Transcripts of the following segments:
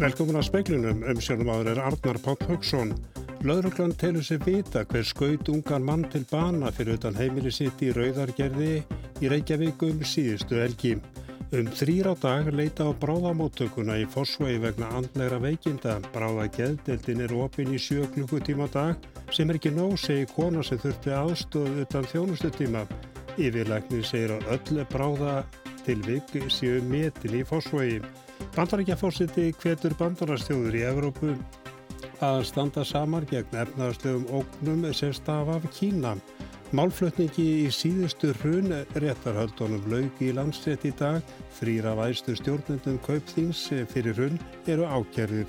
Velkomin að speiklunum um sjónum áður er Arnar Pátt Högson. Lauruglan telur sér vita hver skaut ungan mann til bana fyrir utan heimili sitt í Rauðargerði í Reykjavík um síðustu elgi. Um þrýr á dag leita á bráðamóttökuna í Fossvei vegna andlegra veikinda. Bráða geðdeldin er opin í sjö klukkutíma dag sem er ekki nóg, segi kona sem þurfti aðstóð utan þjónustutíma. Yfirleiknir segir að öll bráða tilvik séu metin í Fossvei. Bandarækjafósiti hvetur bandarastjóður í Evrópu að standa samar gegn efnaðarstöðum ógnum sem stafa af Kína. Málflutningi í síðustu hrun réttarhaldunum laug í landsrétt í dag. Þrýra væstu stjórnendum kaupþings fyrir hrun eru ákjærðir.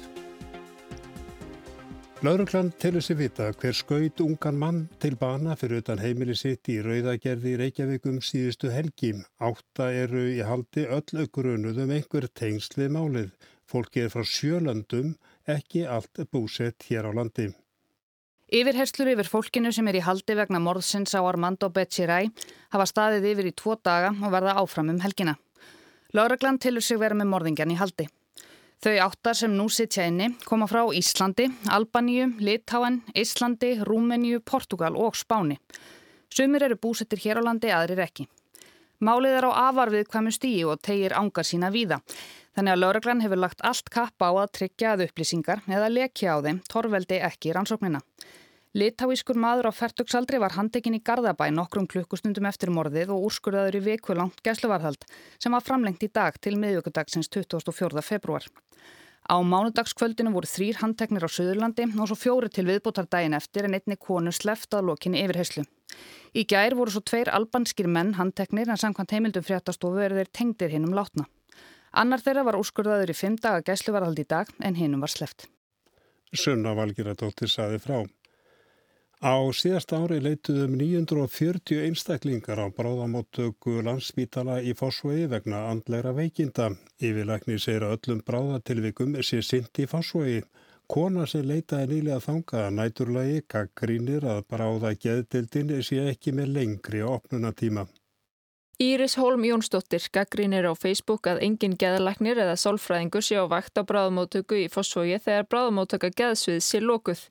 Lauruglan telur sér vita hver skaut ungan mann til bana fyrir utan heimili sitt í Rauðagerði í Reykjavíkum síðustu helgi. Átta eru í haldi öll grunuðum einhver tengsl við málið. Fólki er frá sjölöndum, ekki allt búsett hér á landi. Yfirherslur yfir fólkinu sem er í haldi vegna morðsins á Armando Beccirai hafa staðið yfir í tvo daga og verða áfram um helgina. Láreglann tilur sig vera með morðingjan í haldi. Þau áttar sem nú sitja inni koma frá Íslandi, Albaníu, Litáen, Íslandi, Rúmeníu, Portugal og Spáni. Sumir eru búsettir hér á landi, aðrir ekki. Málið er á afarfið hvamu stíi og tegir ángar sína víða. Þannig að lauraglann hefur lagt allt kapp á að tryggja að upplýsingar eða lekja á þeim torveldi ekki rannsóknina. Litáískur maður á færtugsaldri var handekinn í Garðabæ nokkrum klukkustundum eftir morðið og úrskurðaður í viku langt gæsluvarðhald sem var framlengt í dag til miðjökudagsins 24. februar. Á mánudagskvöldinu voru þrýr handteknir á Suðurlandi og svo fjóri til viðbútar daginn eftir en einni konu sleft að lokinni yfir heyslu. Í gær voru svo tveir albanskir menn handteknir en samkvæmt heimildum fréttastofu eru þeir tengdir hinn um látna. Annar þeirra var úrskurðaður í fimm daga gæsluvarðhald í dag en hinnum var sleft. Sunna Valgiradóttir saði frá. Á síðast ári leituðum 940 einstaklingar á bráðamóttöku landsbítala í Fossvögi vegna andleira veikinda. Yfirleikni segir að öllum bráðatilvikum sé sint í Fossvögi. Kona sem leitaði nýlega þangaða næturlagi gaggrínir að bráða geðdildin sé ekki með lengri opnunatíma. Íris Holm Jónsdóttir gaggrínir á Facebook að engin geðalagnir eða sálfræðingur sé á vakt á bráðamóttöku í Fossvógi þegar bráðamóttöka geðsvið sé lókuð.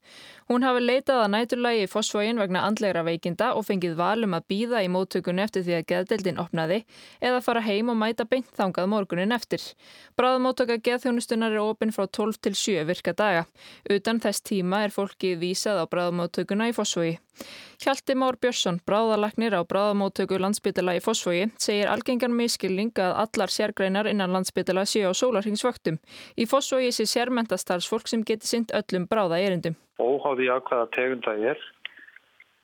Hún hafi leitað að næturlægi í Fossvógin vegna andlegra veikinda og fengið valum að býða í móttökunni eftir því að geðdeldin opnaði eða fara heim og mæta beint þangað morgunin eftir. Bráðamóttöka geðþjónustunar er ofinn frá 12 til 7 virka daga. Utan þess tíma er fólki vísað á bráðamóttökuna í Fossvógi. Hjalti Már Björnsson, bráðalagnir á bráðamóttöku landsbytala í Fossvogi, segir algengan miskilning að allar sérgreinar innan landsbytala séu á sólarhingsvöktum. Í Fossvogi sé sérmentastarfsfólk sem geti synd öllum bráða erindum. Óháði að hvaða tegunda er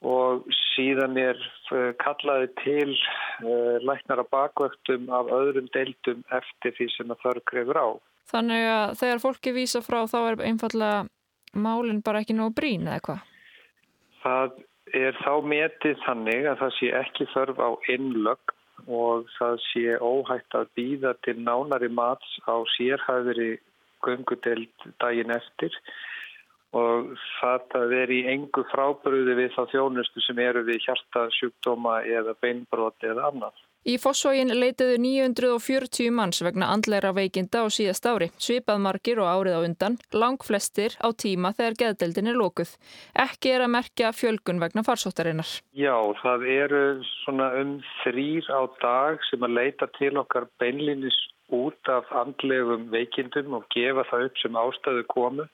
og síðan er eh, kallaði til uh, læknara bakvöktum af öðrum deildum eftir því sem það þarf grefur á. Þannig að þegar fólki vísa frá þá er einfallega málinn bara ekki nóg brín eða hvað? Það er þá metið þannig að það sé ekki þörf á innlögg og það sé óhægt að býða til nánari mats á sérhæðri gungudeld daginn eftir og að vera í engu frábröðu við þá þjónustu sem eru við hjartasjúkdóma eða beinbrot eða annað. Í Fossvógin leitiðu 940 manns vegna andleira veikinda á síðast ári, svipað margir og árið á undan, lang flestir á tíma þegar geðdeldin er lókuð. Ekki er að merkja fjölgun vegna farsóttarinnar. Já, það eru svona um þrýr á dag sem að leita til okkar beinlinis út af andlegum veikindum og gefa það upp sem ástöðu komu.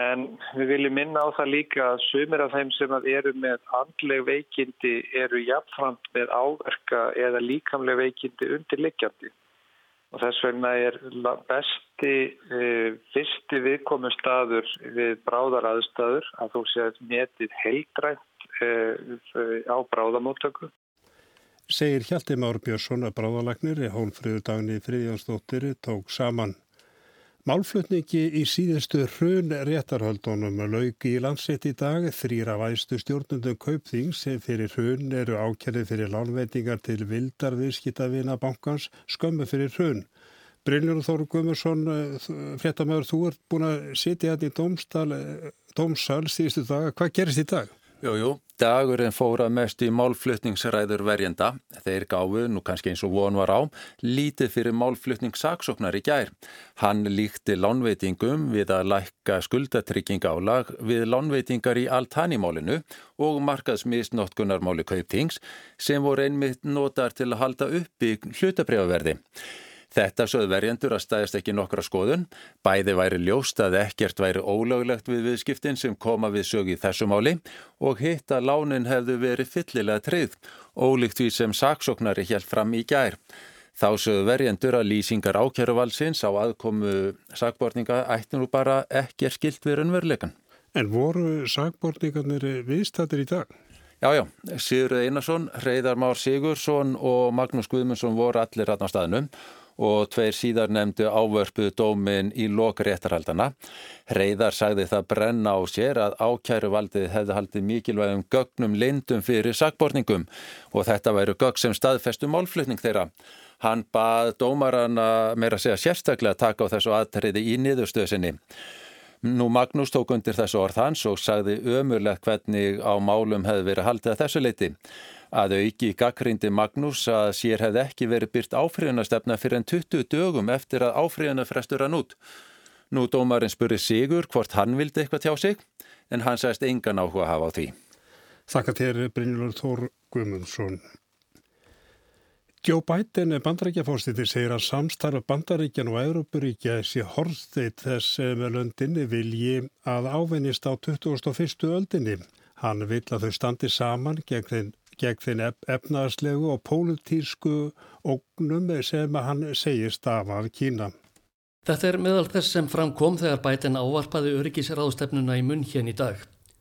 En við viljum minna á það líka að sumir af þeim sem eru með andleg veikindi eru jafnframt með áverka eða líkamleg veikindi undirliggjandi. Og þess vegna er besti uh, fyrsti viðkomu staður við bráðar aðstæður að þú séð metið heildrænt uh, á bráðamóttöku. Segir Hjalti Már Björnsson að bráðalagnir í hólfröður dagni Fríðjónsdóttir tók saman. Málflutningi í síðustu hrun réttarhaldunum lauk í landsitt í dag þrýra væstu stjórnundum kaupþings fyrir hrun eru ákjærið fyrir lánveitingar til vildar viðskiptavina bankans skömmu fyrir hrun. Brynjur Þóru Guðmursson, fréttamöður, þú ert búin að sitja hérna í dómsal, dómsal síðustu dag. Hvað gerist í dag? Jú, jú, dagurinn fóra mest í málflutningsræður verjenda. Þeir gáfu, nú kannski eins og von var á, lítið fyrir málflutningssaksóknar í gær. Hann líkti lánveitingum við að lækka skuldatryggingálag við lánveitingar í altanimálinu og markaðsmisnótkunarmáli kauptings sem voru einmitt notar til að halda upp í hlutabriðaverði. Þetta sögðu verjendur að stæðast ekki nokkra skoðun. Bæði væri ljóst að ekkert væri ólöglegt við viðskiptin sem koma við sög í þessu máli og hitt að lánin hefðu verið fyllilega treyð, ólíkt því sem saksóknari hjælt fram í gær. Þá sögðu verjendur að lýsingar ákjæruvalsins á aðkomu sakbortninga ætti nú bara ekki er skilt við raunveruleikan. En voru sakbortningarnir viðstættir í dag? Já, já, Sigurður Einarsson, Hreyðar Már Sigursson og Magnús Guðmundsson voru allir ræðn á staðnum og tveir síðar nefndu ávörpuðu dómin í lokréttarhaldana. Hreyðar sagði það brenna á sér að ákjæruvaldið hefði haldið mikilvægum gögnum lindum fyrir sakborningum og þetta væru gögg sem staðfestu málflutning þeirra. Hann bað dómarana meira segja sérstaklega taka á þessu aðtriði í niðurstöðsinni. Nú Magnús tók undir þessu orð hans og sagði ömurlegt hvernig á málum hefði verið haldið að þessu leiti. Að auki gaggrindi Magnús að sér hefði ekki verið byrt áfríðunastefna fyrir en 20 dögum eftir að áfríðuna frestur hann út. Nú dómarinn spurði Sigur hvort hann vildi eitthvað tjá sig en hann sæst engan áhuga að hafa á því. Þakka til Brynjólur Þór Guðmundsson. Joe Biden, bandarækjafórstýttir, segir að samstarf bandarækjan og Európuríkja sé horðsteit þess með löndinni vilji að ávinnist á 2001. öldinni. Hann vil að þau standi saman gegn þeim gegn þinn efnaðarslegu og pólitísku ógnum sem hann segist af af Kína. Þetta er meðal þess sem framkom þegar bætin ávarpaði öryggisráðstefnuna í munn hérna í dag.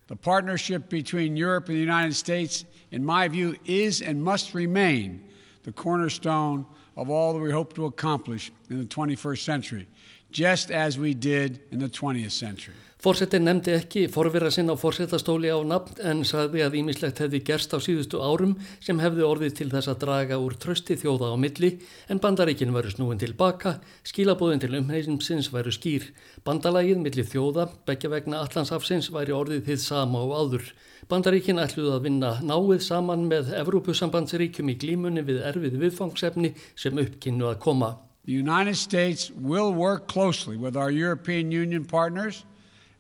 The partnership between Europe and the United States, in my view, is and must remain the cornerstone of all that we hope to accomplish in the 21st century, just as we did in the 20th century. Fórsetin nefndi ekki forvera sinn á fórsetastóli á nafn en sagði að ímislegt hefði gerst á síðustu árum sem hefði orðið til þess að draga úr trösti þjóða á milli en bandaríkinn veru snúin tilbaka, skilabóðin til umheimsins væru skýr, bandalægið milli þjóða, begja vegna allansafsins væri orðið þið sama og áður. Bandaríkinn ætluði að vinna náið saman með Evrópusambandsríkjum í glímunni við erfið viðfangsefni sem uppkynnu að koma. The United States will work closely with our European Union partners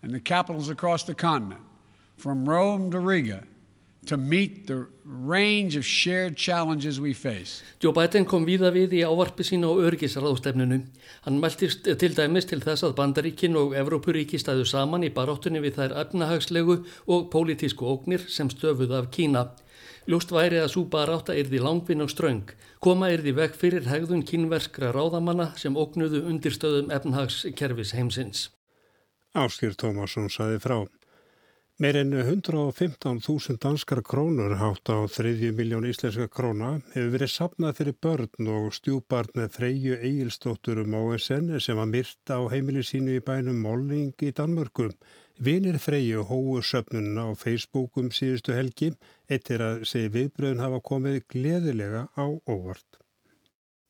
and the capitals across the continent, from Rome to Riga, to meet the range of shared challenges we face. Joe Biden kom víða við í ávarpi sína á örgisraðstefnunu. Hann meldist til dæmis til þess að Bandaríkin og Evrópuríki stæðu saman í baróttunni við þær efnahagslegu og pólitísku ógnir sem stöfuð af Kína. Ljóst væri að svo barátta yrði langvinn og ströng. Koma yrði veg fyrir hegðun kínverskra ráðamanna sem ógnuðu undirstöðum efnahagskerfis heimsins. Áskýr Tómasson saði frá. Meir en 115.000 danskar krónur hátt á 3 miljón íslenska króna hefur verið sapnað fyrir börn og stjúbarn með Freyju Egilstóttur um OSN sem var myrt á heimili sínu í bænum Molling í Danmörku. Vinir Freyju hóu söpnununa á Facebookum síðustu helgi eittir að segi viðbröðun hafa komið gleðilega á óvart.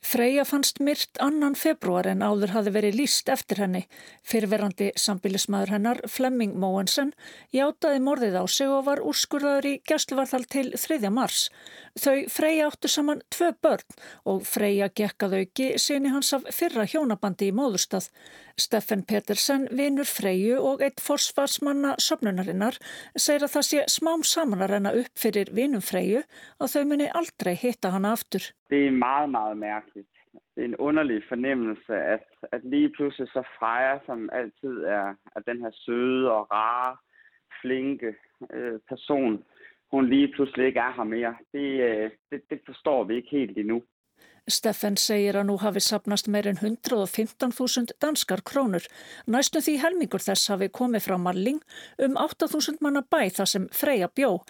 Freyja fannst myrt annan februar en áður hafi verið líst eftir henni. Fyrverandi sambilismæður hennar, Flemming Móensen, játaði morðið á sig og var úrskurðaður í gæsluvarðal til 3. mars. Þau Freyja áttu saman tvö börn og Freyja gekkað auki sinni hans af fyrra hjónabandi í móðustad. Steffen Petersen, vinur Freyju og eitt forsvarsmanna sömnunarinnar, segir að það sé smám saman að renna upp fyrir vinum Freyju og þau muni aldrei hitta hana aftur. Det er meget, meget mærkeligt. Det er en underlig fornemmelse, at, at lige pludselig så Freja, som altid er, er den her søde og rare, flinke øh, person, hun lige pludselig ikke er her mere. Det, øh, det, det forstår vi ikke helt endnu. Steffen segir að nú hafi sapnast meirinn 115.000 danskar krónur. Næstu því helmingur þess hafi komið frá Malling um 8.000 manna bæ þar sem Freyja bjó.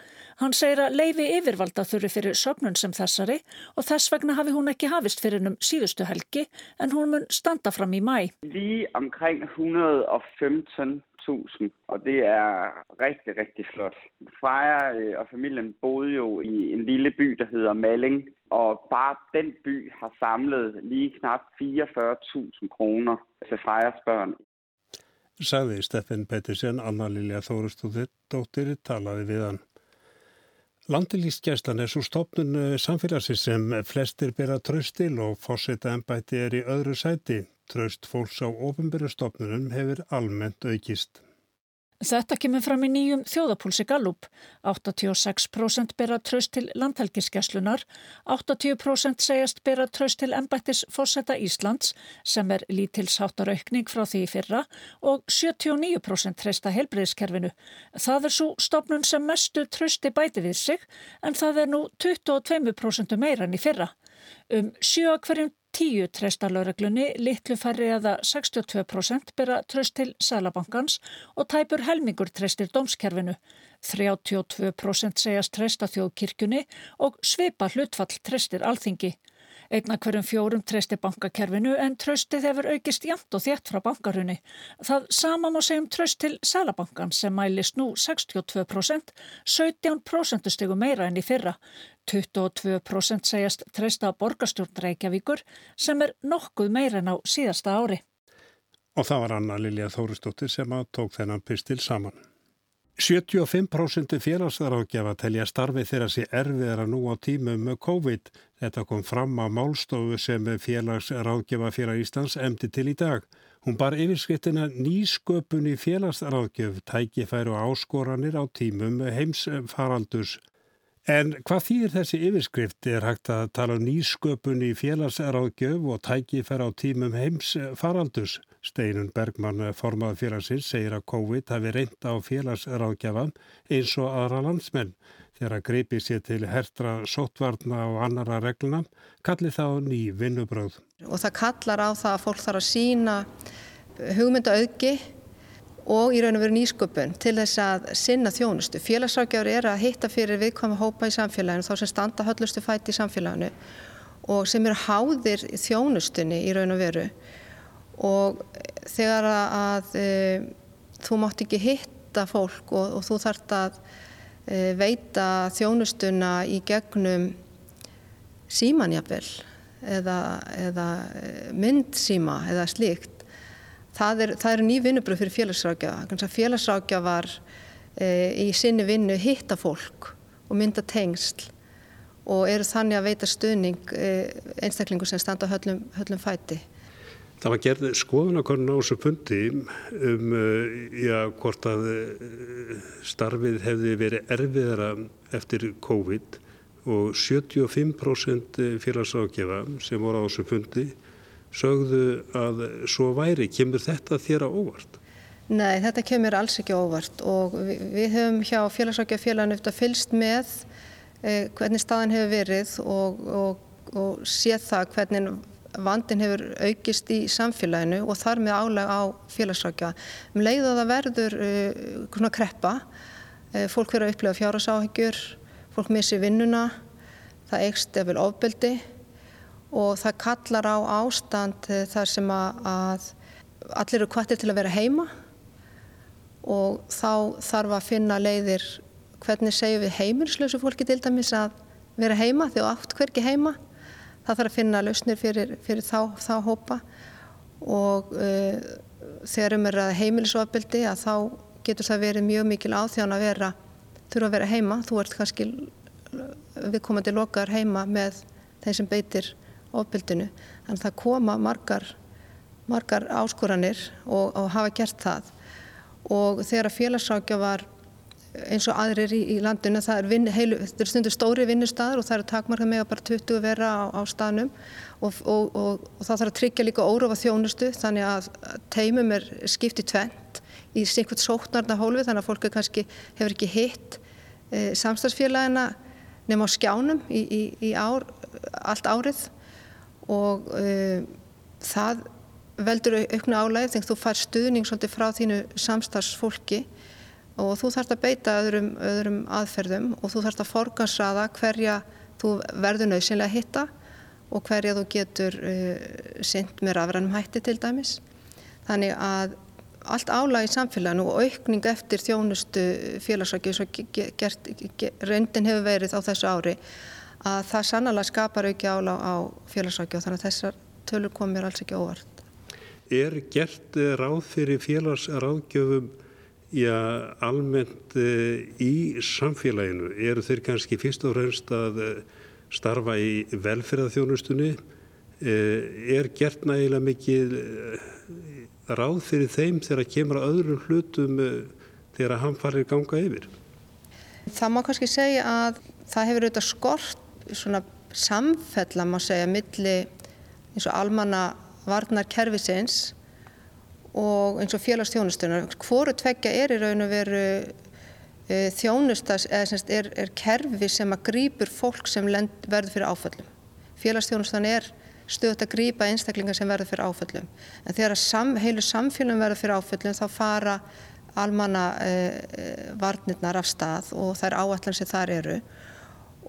Hann segir að leifi yfirvalda þurfi fyrir söpnun sem þessari og þess vegna hafi hún ekki hafist fyrir um síðustu helgi en hún mun standa fram í mæ. Lige omkring 115 1000, og det er rigtig, rigtig flot. Freja øh, og familien boede jo i en lille by, der hedder Malling, og bare den by har samlet lige knap 44.000 kroner til Frejas børn. Sagði Steffen Pettersen, Anna Lilja Þórustóttir talaði við hann. Landilíkskjæslan er svo stopnun eh, samfélagsins sem flestir bera tröstil og fórseta ennbætti er í öðru sæti. Tröst fólks á ofinbyrjastofnunum hefur almennt aukist. Þetta kemur fram í nýjum þjóðapúlsi Gallup. 86% bera tröst til landhelgiskeslunar, 80% segjast bera tröst til embættis fórsetta Íslands sem er lítilsháttar aukning frá því fyrra og 79% treysta helbreyðskerfinu. Það er svo stofnun sem mestu trösti bæti við sig en það er nú 22% meira enn í fyrra. Um sjö hverjum Tíu treysta laureglunni, litlu færri eða 62% bera tröst til Sælabankans og tæpur helmingur treystir dómskerfinu. 32% segjast treysta þjóðkirkjunni og svipa hlutfall treystir alþingi. Einna hverjum fjórum treysti bankakerfinu en tröstið hefur aukist jæmt og þétt frá bankarunni. Það sama má segjum tröst til Sælabankan sem mælist nú 62%, 17% stegu meira enn í fyrra. 22% segjast treysta borgarstjórn Reykjavíkur sem er nokkuð meira enn á síðasta ári. Og það var Anna Lilja Þóristóttir sem að tók þennan pistil saman. 75% félagsráðgjafa telja starfi þeirra sér erfiðara nú á tímum með COVID. Þetta kom fram á málstofu sem félagsráðgjafa fyrir Íslands emdi til í dag. Hún bar yfirskrittina nýsköpun í félagsráðgjöf, tækifæru áskoranir á tímum heimsfaraldurs. En hvað þýðir þessi yfirskrift er hægt að tala um nýsköpun í félagsráðgjöf og tækifæra á tímum heims faraldus? Steinun Bergmann formað félagsins segir að COVID hafi reynda á félagsráðgjöfam eins og aðra landsmenn. Þegar að greipi sér til hertra sótvarna og annara regluna kallir það ný vinnubröð. Og það kallar á það að fólk þarf að sína hugmyndaauðgi og í raun og veru nýsköpun til þess að sinna þjónustu. Félagsrákjáður er að hitta fyrir viðkvæma hópa í samfélaginu, þá sem standa höllustu fæti í samfélaginu og sem eru háðir þjónustunni í raun og veru og þegar að e, þú mátt ekki hitta fólk og, og þú þart að e, veita þjónustuna í gegnum símanjafel eða, eða myndsíma eða slíkt það eru er ný vinnubröð fyrir félagsrákjafa. Félagsrákjafa var e, í sinni vinnu hitta fólk og mynda tengsl og eru þannig að veita stuðning einstaklingu sem standa höllum, höllum fæti. Það var gerð skoðanakorn á þessu fundi um e, já, hvort að e, starfið hefði verið erfiðara eftir COVID og 75% félagsrákjafa sem voru á þessu fundi sögðu að svo væri. Kemur þetta þér á óvart? Nei, þetta kemur alls ekki óvart og við, við höfum hjá félagsrákjafélaginu eftir að fylst með eh, hvernig staðan hefur verið og, og, og séð það hvernig vandin hefur aukist í samfélaginu og þar með álag á félagsrákja. Um leið að það verður uh, kreppa, uh, fólk verður að upplifa fjárasáhyggjur, fólk missi vinnuna, það eikst eftir ofbeldi og það kallar á ástand eh, þar sem að, að allir eru kvartir til að vera heima og þá þarf að finna leiðir hvernig segjum við heimilslösu fólki til dæmis að vera heima því að átt hverki heima það þarf að finna lausnir fyrir, fyrir þá, þá hópa og uh, þegar um er að heimilisofbildi að þá getur það verið mjög mikil áþján að vera þurfa að vera heima, þú ert kannski viðkomandi lokar heima með þeim sem beitir ofbildinu. Að það koma margar, margar áskoranir og, og hafa gert það. Og þegar að félagsrákja var eins og aðrir í, í landinu, það er, vin, heilu, er stundur stóri vinnustæður og það eru takmarka með að bara 20 vera á, á staðnum. Og, og, og það þarf að tryggja líka órófa þjónustu þannig að teimum er skipt í tvent í sinkvæmt sóknarna hólfi þannig að fólk kannski hefur ekki hitt e, samstagsfélagina nema á skjánum í, í, í ár, allt árið. Og uh, það veldur auknu álæg þegar þú fær stuðning svolítið frá þínu samstarfsfólki og þú þarfst að beita öðrum, öðrum aðferðum og þú þarfst að forgansraða hverja þú verður nöðsynlega að hitta og hverja þú getur uh, synd með rafrænum hætti til dæmis. Þannig að allt álæg í samfélaginu og aukning eftir þjónustu félagsvækju sem reyndin hefur verið á þessu ári að það sannlega skapar auki ála á félagsrákja og þannig að þessar tölur komir alls ekki óvart. Er gert ráð fyrir félagsrákjöfum já, almennt uh, í samfélaginu eru þeir kannski fyrst og fremst að uh, starfa í velferðarþjónustunni. Uh, er gert nægilega mikið ráð fyrir þeim þegar kemur að öðrum hlutum þegar hann farir ganga yfir? Það má kannski segja að það hefur auðvitað skort svona samfella má segja milli eins og almanna varnar kervisins og eins og félagsþjónustunar. Hvoru tveggja er í raun og veru e, þjónustas eða semst er, er kerfi sem að grýpur fólk sem lend, verður fyrir áföllum. Félagsþjónustan er stöðut að grýpa einstaklingar sem verður fyrir áföllum. En þegar sam, heilu samfélum verður fyrir áföllum þá fara almanna e varnirnar af stað og er áallan sem þar eru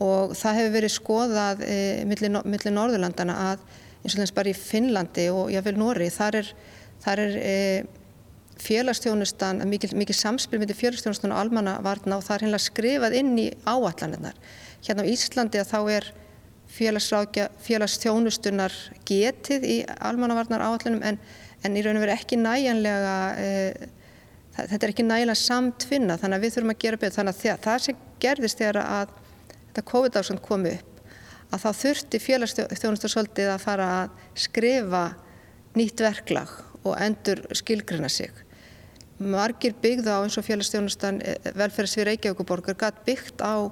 og það hefur verið skoðað e, millir milli Norðurlandana að eins og þess bara í Finnlandi og jáfnveil Nóri þar er þar er e, félagstjónustan, mikið, mikið samspil með félagstjónustan og almannavarna og það er hennilega skrifað inn í áallanirnar. Hérna á Íslandi að þá er félagstjónustunar getið í almannavarnar áallanum en, en í raun og veru ekki næjanlega, e, þetta er ekki næjanlega samtvinna þannig að við þurfum að gera betur. Þannig að það, sem gerðist þegar að þetta COVID-ástand kom upp að þá þurfti félagstjónustur svolítið að fara að skrifa nýtt verklag og endur skilgrina sig. Margir byggða á eins og félagstjónustan eh, velferðsvið Reykjavíkuborgar gætt byggt á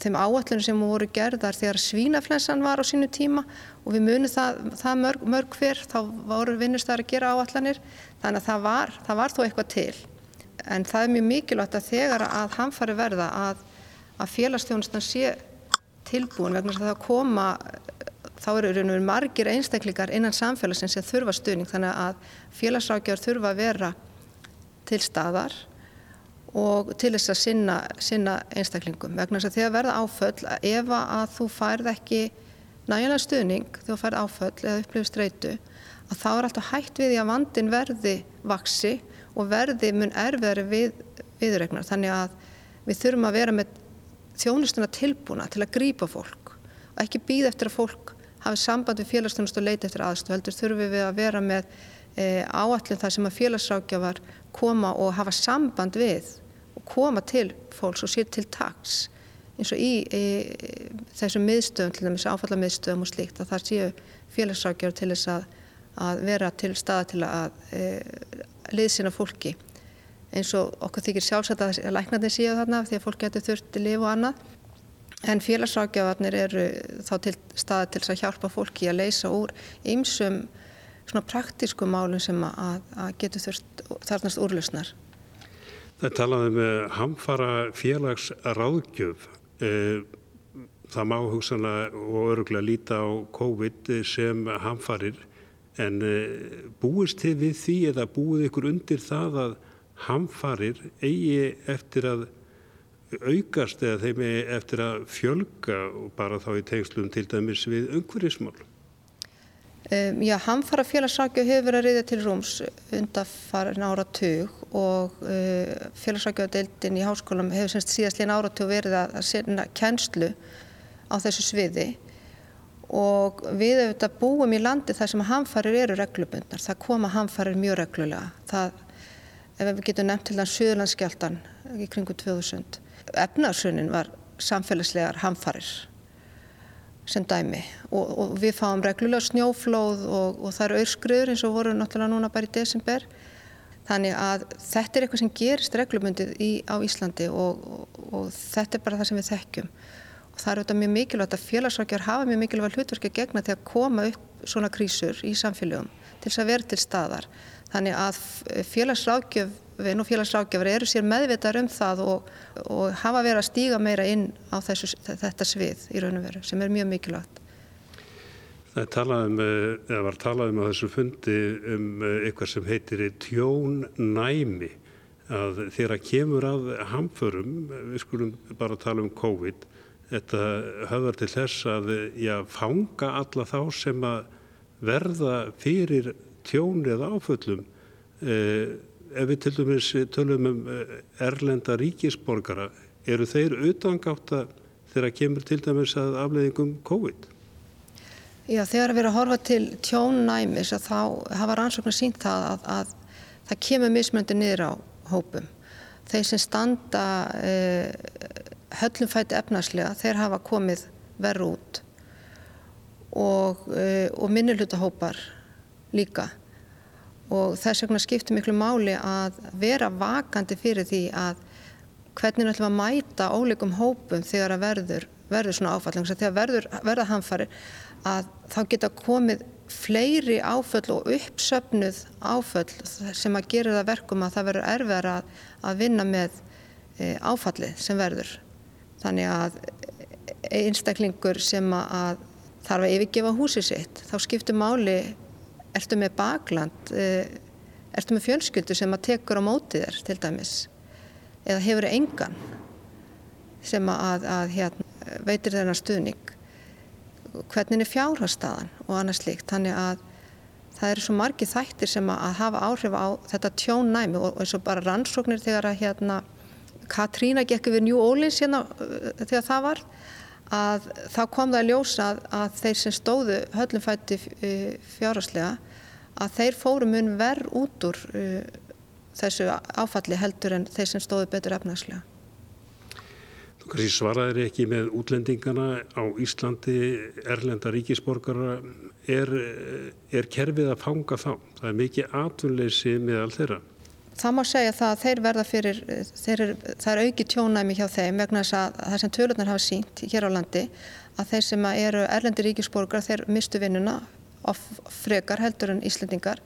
þeim áallunum sem voru gerðar þegar svínaflensan var á sínu tíma og við munum það, það mörg, mörg fyrr, þá voru vinnustar að gera áallanir, þannig að það var, það var þó eitthvað til. En það er mjög mikilvægt að þegar að hamfari verða að, að félagstjónustan sé tilbúin vegna að það koma þá eru raun og verið margir einstaklingar innan samfélagsins sem þurfa stuðning þannig að félagsrákjar þurfa að vera til staðar og til þess að sinna, sinna einstaklingum. Vegna þess að þegar verða áföll ef að þú færð ekki nægilega stuðning þegar þú færð áföll eða upplifir streitu að þá er alltaf hægt við því að vandin verði vaksi og verði mun erfiðari við viðregnar þannig að við þurfum að vera með þjónustuna tilbúna til að grýpa fólk og ekki býða eftir að fólk hafi samband við félagsstjónust og leita eftir aðstöð heldur þurfum við að vera með e, áallin þar sem að félagsrákjafar koma og hafa samband við og koma til fólks og sér til taks. Eins og í e, þessum miðstöðum, til dæmis áfallamiðstöðum og slíkt að það séu félagsrákjafar til þess að, að vera til staða til að e, liðsina fólki. Eins og okkur þykir sjálfsagt að læknarnir séu þarna því að fólk getur þurft í lifu og annað En félagsrákjafarnir eru þá til staði til að hjálpa fólki að leysa úr ymsum svona praktísku málum sem að, að getur þurft þarnast úrlausnar. Það talaðum með hamfara félagsráðgjöf. Eh, það má hugsanna og öruglega líta á COVID sem hamfarir en eh, búist þið við því eða búið ykkur undir það að hamfarir eigi eftir að aukast eða þeim eftir að fjölga og bara þá í tengslum til dæmis við umhverfismál? Um, já, hamfara félagsrækju hefur verið að reyða til rúms undanfarin áratug og uh, félagsrækjuadeildin í háskólam hefur semst síðastlega áratug verið að, að sinna kennslu á þessu sviði og við auðvitað búum í landi þar sem hamfarir eru reglubundnar, það koma hamfarir mjög reglulega. Það, ef við getum nefnt til þann Suðurlandsskjáltan í kringu 2000 efnarsunin var samfélagslegar hamfarir sem dæmi. Og, og við fáum reglulega snjóflóð og, og það eru auðskriður eins og voru náttúrulega núna bara í desember. Þannig að þetta er eitthvað sem gerist reglumundið í, á Íslandi og, og þetta er bara það sem við þekkjum. Og það er auðvitað mjög mikilvægt að félagsrákjar hafa mjög mikilvægt hlutverki að gegna þegar koma upp svona krísur í samfélögum til þess að vera til staðar. Þannig að félagsrákjöf við nú félagsrákjafar eru sér meðvitar um það og, og hafa verið að stíga meira inn á þessu, þetta svið í raun og veru sem er mjög mikilvægt. Það talaðum, eða var talaðum á þessu fundi um eh, eitthvað sem heitir tjónnæmi að þegar kemur að hamförum, við skulum bara tala um COVID, þetta höfðar til þess að já, fanga alla þá sem að verða fyrir tjón eða áföllum eh, ef við til dæmis tölum um eh, erlenda ríkisborgara, eru þeir utangáta þegar kemur til dæmis að afleiðingum COVID? Já, þegar við erum að horfa til tjónnæmis að þá hafa rannsóknar sínt það að, að það kemur mismöndi niður á hópum. þeir sem standa uh, höllumfæti efnarslega, þeir hafa komið verð út og, uh, og minnulutahópar líka og þess vegna skiptir miklu máli að vera vakandi fyrir því að hvernig við ætlum að mæta óleikum hópum þegar að verður, verður svona áfall þegar verður, verða hamfarir að þá geta komið fleiri áföll og uppsöfnuð áföll sem að gera það verkum að það verður erfiðar að, að vinna með e, áfallið sem verður. Þannig að einstaklingur sem að þarf að yfirgefa húsið sitt, þá skiptur máli, ertu með bakland, e, ertu með fjölskyldu sem að tekur á mótið þér til dæmis? Eða hefur engan sem að, að hérna, veitir þennar stuðning? Hvernig er fjárhastaðan og annað slíkt? Þannig að það eru svo margi þættir sem að hafa áhrif á þetta tjónnæmi og eins og bara rannsóknir þegar að hérna Katrína gekk við New Orleans hérna uh, þegar það var að þá kom það að ljósa að, þeir sem stóðu höllumfætti uh, fjárhastlega að þeir fóru mun verð út úr uh, þessu áfalli heldur en þeir sem stóðu betur efnarslega. Þú kannski svaraðir ekki með útlendingana á Íslandi, erlenda ríkisborgara, er, er kerfið að fanga þá? Það er mikið atvinnleysi með all þeirra. Það má segja það að þeir verða fyrir, þeir er, það er auki tjónæmi hjá þeim vegna þess að það sem tölurnar hafa sínt hér á landi að þeir sem eru erlendi ríkisborgar þeir mistu vinnuna of frekar heldur en Íslandingar.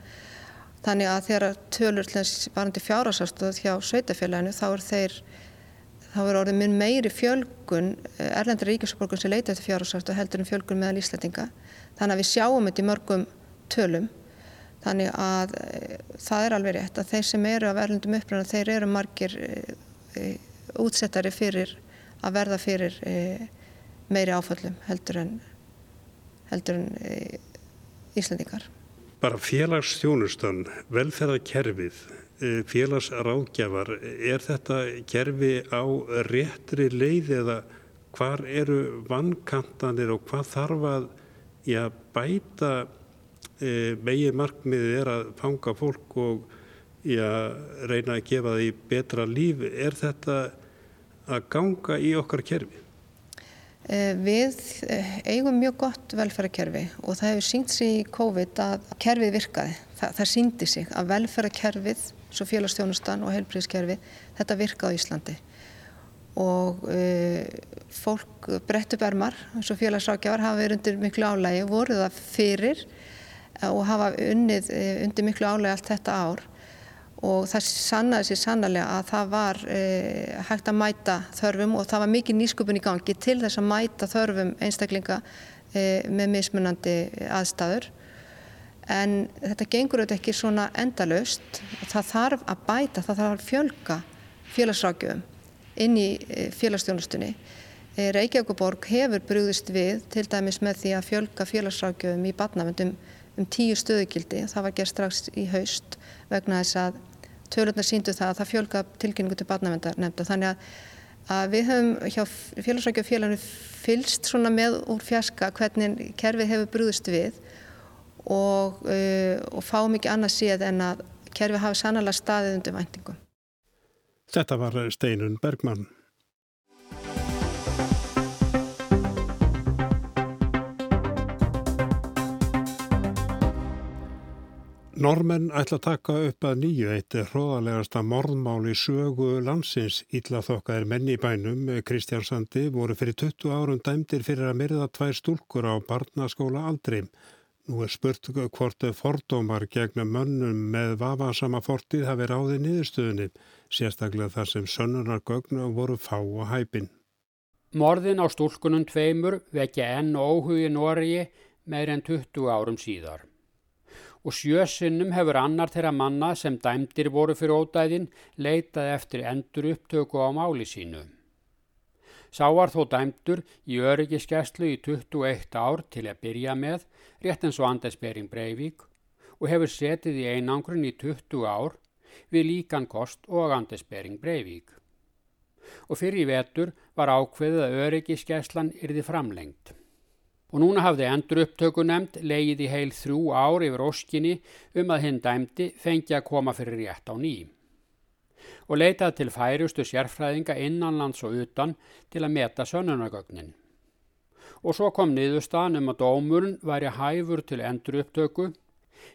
Þannig að þegar tölur varandi fjárhásastöð hjá sveitafélaginu þá er þeir þá er orðið minn meiri fjölgun eh, erlendri ríkisborgun sem leita eftir fjárhásast og heldur um fjölgun meðal Íslandinga. Þannig að við sjáum þetta í mörgum tölum. Þannig að e, það er alveg rétt að þeir sem eru af erlendum uppröðan þeir eru margir e, e, útsettari fyrir að verða fyrir meiri áföllum heldur en, heldur en Íslandingar. Bara félagsstjónustan, velferðarkerfið Eh, félagsráðgjafar, er þetta kerfi á réttri leið eða hvar eru vannkantanir og hvað þarf að já, bæta megin markmiðið er að fanga fólk og já, reyna að gefa því betra líf. Er þetta að ganga í okkar kerfi? Eh, við eigum mjög gott velferðarkerfi og það hefur sínt sig í COVID að kerfið virkaði. Það, það síndi sig að velferðarkerfið svo félagstjónustan og heilbríðskerfi, þetta virka á Íslandi og uh, fólk brettu bermar og félagsrákjafar hafa verið undir miklu álægi, voru það fyrir og hafa unnið uh, undir miklu álægi allt þetta ár og það sannaði sér sannlega að það var uh, hægt að mæta þörfum og það var mikið nýsköpun í gangi til þess að mæta þörfum einstaklinga uh, með mismunandi aðstæður en þetta gengur auðvitað ekki svona endalust. Það þarf að bæta, það þarf að fjölga félagsrákjöfum inn í e, félagsstjónustunni. E, Reykjavíkuborg hefur brúðist við til dæmis með því að fjölga félagsrákjöfum í badnavendum um tíu stöðugildi. Það var gerð strax í haust vegna þess að tölurnar síndu það að það fjölga tilkynningu til badnavendar nefnda. Þannig að, að við höfum hjá félagsrákjöfum fylst svona með úr fjarska hvernig kerfið hefur brúðist við og, uh, og fáum ekki annað séð en að kerfi hafi sannlega staðið undir væntingum. Þetta var Steinun Bergmann. Normenn ætla að taka upp að nýju eitt hróðalegasta morðmáli sögu landsins. Ítla þokkaðir menni í bænum, Kristjánsandi, voru fyrir 20 árum dæmdir fyrir að myrða tvær stúlkur á barnaskóla aldrei. Nú er spurt hvort fordómar gegn mönnum með vafasama fortið hafi ráðið niðurstöðunni, sérstaklega þar sem sönnunargögnu voru fá og hæpin. Morðin á stúlkunum tveimur vekja enn óhugi Norgi meir en 20 árum síðar. Og sjösinnum hefur annar þeirra manna sem dæmdir voru fyrir ódæðin leitað eftir endur upptöku á máli sínu. Sá var þó dæmdur í öryggiskeslu í 21 ár til að byrja með, rétt eins og Anders Bering Breivik og hefur setið í einangrun í 20 ár við líkan kost og Anders Bering Breivik. Og fyrir í vetur var ákveðið að öryggiskeslan yrði framlengt. Og núna hafði endur upptökunemnd leið í heil þrjú ár yfir óskinni um að hinn dæmdi fengi að koma fyrir rétt á ným og leitað til færustu sérfræðinga innanlands og utan til að meta sönnunagögnin. Og svo kom niðurstaðan um að dómurinn væri hæfur til endur upptöku,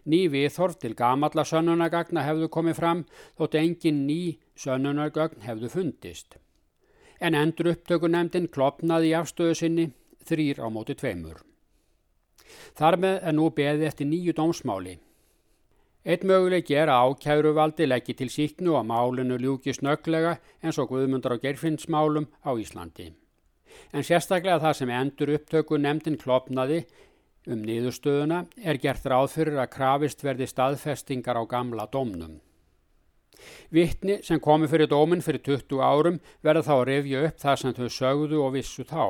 ný viðhorf til gamalla sönnunagagna hefðu komið fram þótt engin ný sönnunagögn hefðu fundist. En endur upptökunemdin klopnaði í afstöðu sinni þrýr á móti tveimur. Þar með er nú beðið eftir nýju dómsmáli. Eitt möguleik er að ákjæruvaldi leggji til síknu og málinu ljúki snöglega eins og guðmundar á gerfinnsmálum á Íslandi. En sérstaklega það sem endur upptöku nefndin klopnaði um niðurstöðuna er gert ráð fyrir að krafist verði staðfestingar á gamla domnum. Vittni sem komi fyrir dómin fyrir 20 árum verða þá að revja upp það sem þau sögðu og vissu þá.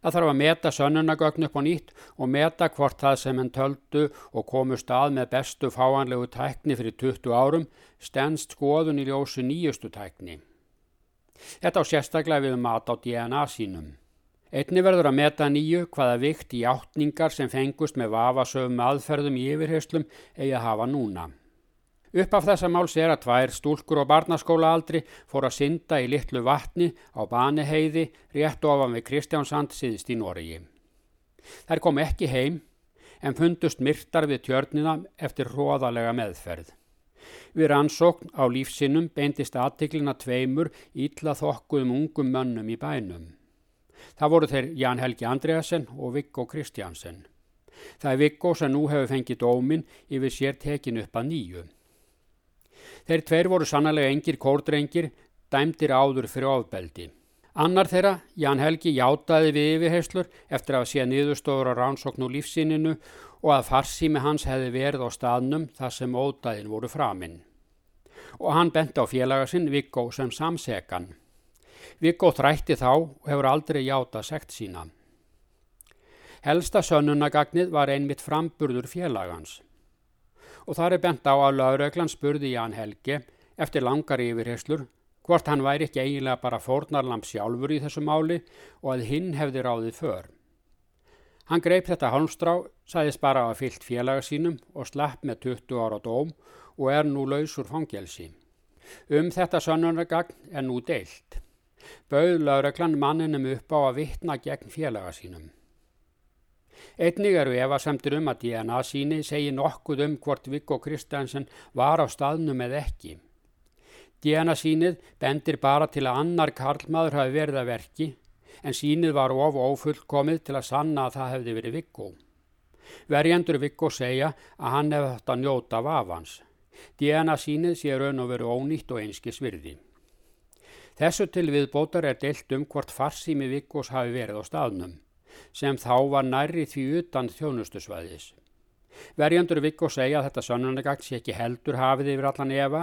Það þarf að meta sönnunagögn upp á nýtt og meta hvort það sem henn töldu og komu stað með bestu fáanlegu tækni fyrir 20 árum stendst skoðun í ljósu nýjustu tækni. Þetta á sérstaklega við mat á DNA sínum. Einni verður að meta nýju hvaða vikt í áttningar sem fengust með vafasöfum aðferðum í yfirheyslum eigi að hafa núna. Upp af þessa máls er að tvær stúlkur og barnaskóla aldri fór að synda í litlu vatni á baniheiði rétt ofan við Kristjánsand síðist í Noregi. Þær kom ekki heim en fundust myrtar við tjörnina eftir hróðalega meðferð. Við rannsókn á lífsinnum beintist aðtiklina tveimur ítla þokkuðum ungum mönnum í bænum. Það voru þeir Jan Helgi Andreasen og Viggo Kristjánsen. Það er Viggo sem nú hefur fengið dómin yfir sér tekin upp að nýju. Þeir tveir voru sannlega engir kórdrengir, dæmdir áður fyrir ofbeldi. Annar þeirra, Jan Helgi, játaði við yfirheyslur eftir að sé niðurstofur á rannsókn og lífsíninu og að farsími hans hefði verið á staðnum þar sem ódæðin voru framinn. Og hann bent á félagasinn Viggo sem samsekan. Viggo þrætti þá og hefur aldrei játað sekt sína. Helsta sönnunagagnið var einmitt framburður félagans og þar er bent á að lauröglan spurði Ján Helge eftir langar yfirherslur hvort hann væri ekki eiginlega bara fórnarlamp sjálfur í þessu máli og að hinn hefði ráðið för. Hann greip þetta halmstrá, sæðist bara að fyllt félaga sínum og slapp með 20 ára dóm og er nú lausur fangelsi. Um þetta sönnunargagn er nú deilt. Bauð lauröglan manninum upp á að vittna gegn félaga sínum. Einnig eru efasemtir um að DNA síni segi nokkuð um hvort Viggo Kristjansen var á staðnum eða ekki. DNA sínið bendir bara til að annar karlmaður hafi verið að verki en sínið var of ofullkomið til að sanna að það hefði verið Viggo. Verjandur Viggo segja að hann hefði hægt að njóta vafans. DNA sínið sé raun og veru ónýtt og einski svirði. Þessu til viðbótar er deilt um hvort farsími Viggos hafi verið á staðnum sem þá var nærri því utan þjónustusvæðis. Verjandur Viggo segja að þetta sannanagagt sé ekki heldur hafið yfir allan efa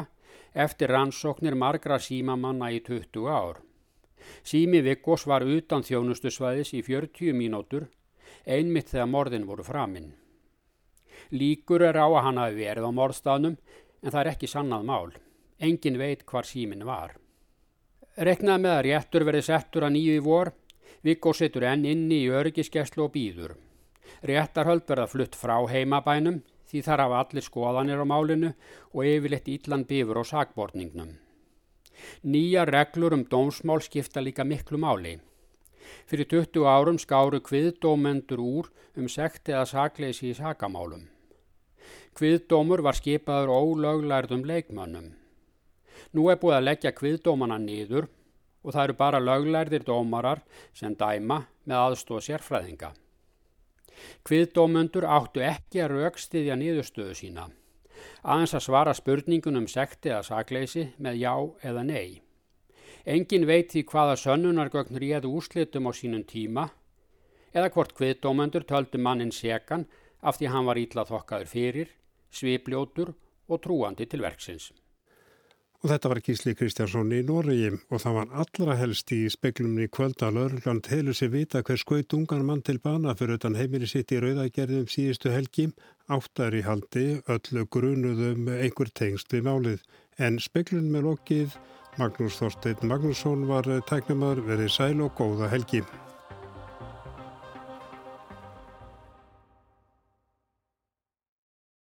eftir rannsóknir margra símamanna í 20 ár. Sími Viggos var utan þjónustusvæðis í 40 mínútur, einmitt þegar morðin voru framinn. Líkur er á að hann hafi verið á morðstafnum en það er ekki sannað mál. Engin veit hvar símin var. Reknað með að réttur verið settur að nýju í vor Viggo setur enn inni í örgiskeslu og býður. Réttarhöld verða flutt frá heimabænum því þar hafa allir skoðanir á málinu og yfirleitt ítlan bifur á sakborningnum. Nýja reglur um dómsmál skipta líka miklu máli. Fyrir 20 árum skáru kviðdómendur úr um sekt eða sakleysi í sakamálum. Kviðdómur var skipaður ólöglærðum leikmönnum. Nú er búið að leggja kviðdómana nýður og það eru bara löglærðir dómarar sem dæma með aðstóð sérfræðinga. Kviðdómundur áttu ekki að raukstiðja nýðustöðu sína, aðeins að svara spurningunum sekti eða sakleysi með já eða nei. Engin veit því hvaða sönnunargögn réðu úslitum á sínum tíma eða hvort kviðdómundur töldu mannin sekan af því hann var ítla þokkaður fyrir, svipljótur og trúandi til verksins. Og þetta var Gísli Kristjánsson í Noregi og það var allra helst í speklumni kvölda að Lörgland helur sér vita hver skoit ungan mann til bana fyrir utan heimili sitt í rauðagerðum síðustu helgi, áttar í haldi, öllu grunuðum einhver tengst við málið. En speklun með lokið, Magnús Þorstein Magnússon var tæknumar verið sæl og góða helgi.